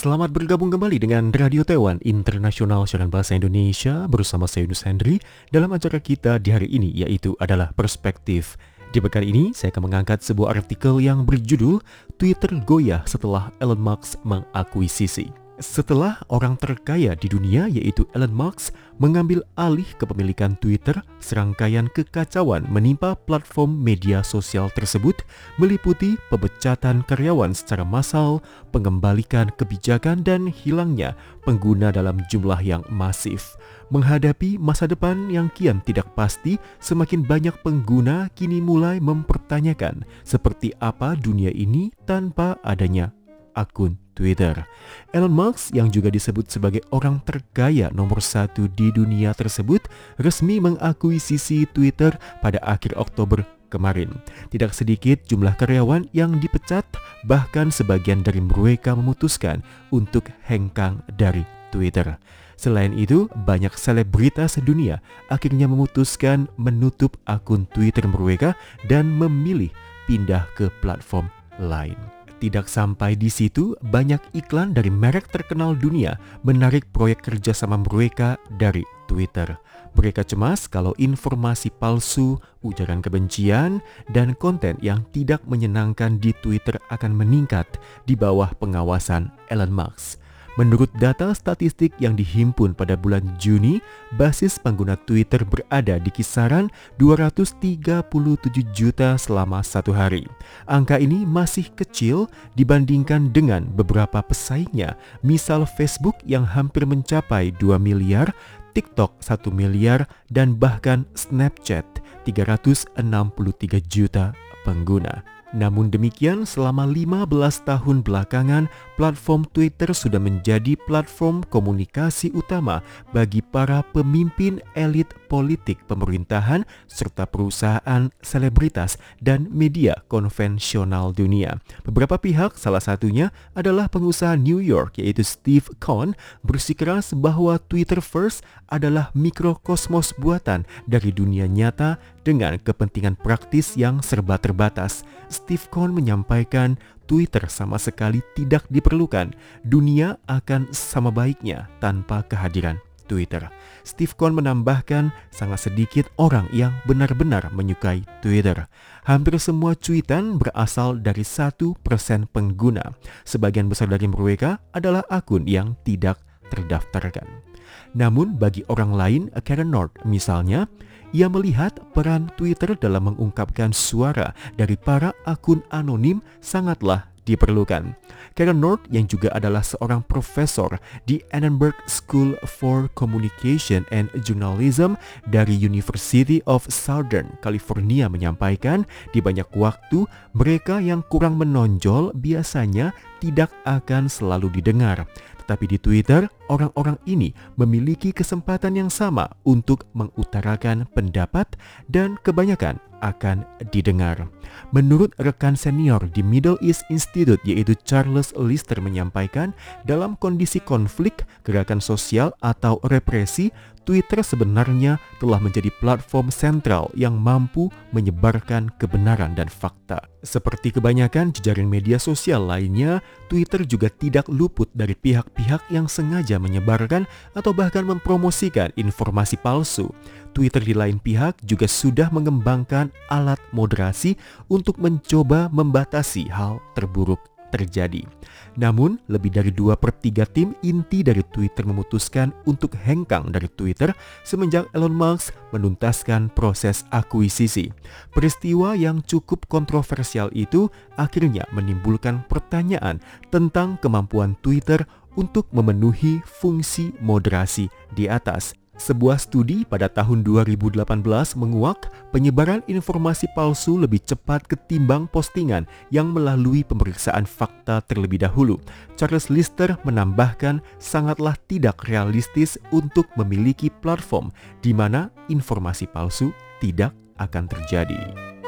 Selamat bergabung kembali dengan Radio Taiwan Internasional Siaran Bahasa Indonesia bersama saya Yunus Hendri dalam acara kita di hari ini yaitu adalah Perspektif. Di pekan ini saya akan mengangkat sebuah artikel yang berjudul Twitter goyah setelah Elon Musk mengakuisisi. Setelah orang terkaya di dunia yaitu Elon Musk mengambil alih kepemilikan Twitter, serangkaian kekacauan menimpa platform media sosial tersebut meliputi pemecatan karyawan secara massal, pengembalikan kebijakan dan hilangnya pengguna dalam jumlah yang masif. Menghadapi masa depan yang kian tidak pasti, semakin banyak pengguna kini mulai mempertanyakan seperti apa dunia ini tanpa adanya akun Twitter. Elon Musk yang juga disebut sebagai orang terkaya nomor satu di dunia tersebut resmi mengakuisisi Twitter pada akhir Oktober kemarin. Tidak sedikit jumlah karyawan yang dipecat, bahkan sebagian dari mereka memutuskan untuk hengkang dari Twitter. Selain itu, banyak selebritas dunia akhirnya memutuskan menutup akun Twitter mereka dan memilih pindah ke platform lain. Tidak sampai di situ, banyak iklan dari merek terkenal dunia menarik proyek kerjasama mereka dari Twitter. Mereka cemas kalau informasi palsu, ujaran kebencian, dan konten yang tidak menyenangkan di Twitter akan meningkat di bawah pengawasan Elon Musk. Menurut data statistik yang dihimpun pada bulan Juni, basis pengguna Twitter berada di kisaran 237 juta selama satu hari. Angka ini masih kecil dibandingkan dengan beberapa pesaingnya, misal Facebook yang hampir mencapai 2 miliar, TikTok 1 miliar, dan bahkan Snapchat 363 juta pengguna. Namun demikian, selama 15 tahun belakangan, platform Twitter sudah menjadi platform komunikasi utama bagi para pemimpin elit politik pemerintahan serta perusahaan, selebritas, dan media konvensional dunia. Beberapa pihak, salah satunya adalah pengusaha New York yaitu Steve Cohn, bersikeras bahwa Twitter First adalah mikrokosmos buatan dari dunia nyata dengan kepentingan praktis yang serba terbatas. Steve Cohn menyampaikan Twitter sama sekali tidak diperlukan. Dunia akan sama baiknya tanpa kehadiran Twitter. Steve Cohn menambahkan sangat sedikit orang yang benar-benar menyukai Twitter. Hampir semua cuitan berasal dari satu persen pengguna. Sebagian besar dari mereka adalah akun yang tidak terdaftarkan. Namun bagi orang lain, Karen North misalnya, ia melihat peran Twitter dalam mengungkapkan suara dari para akun anonim sangatlah diperlukan. Karen North yang juga adalah seorang profesor di Annenberg School for Communication and Journalism dari University of Southern California menyampaikan di banyak waktu mereka yang kurang menonjol biasanya tidak akan selalu didengar. Tetapi di Twitter, orang-orang ini memiliki kesempatan yang sama untuk mengutarakan pendapat dan kebanyakan akan didengar. Menurut rekan senior di Middle East Institute yaitu Charles Lister menyampaikan, dalam kondisi konflik, gerakan sosial atau represi, Twitter sebenarnya telah menjadi platform sentral yang mampu menyebarkan kebenaran dan fakta. Seperti kebanyakan jejaring media sosial lainnya, Twitter juga tidak luput dari pihak-pihak yang sengaja menyebarkan atau bahkan mempromosikan informasi palsu. Twitter di lain pihak juga sudah mengembangkan alat moderasi untuk mencoba membatasi hal terburuk terjadi. Namun, lebih dari dua per 3 tim inti dari Twitter memutuskan untuk hengkang dari Twitter semenjak Elon Musk menuntaskan proses akuisisi. Peristiwa yang cukup kontroversial itu akhirnya menimbulkan pertanyaan tentang kemampuan Twitter untuk memenuhi fungsi moderasi di atas sebuah studi pada tahun 2018 menguak penyebaran informasi palsu lebih cepat ketimbang postingan yang melalui pemeriksaan fakta terlebih dahulu. Charles Lister menambahkan sangatlah tidak realistis untuk memiliki platform di mana informasi palsu tidak akan terjadi.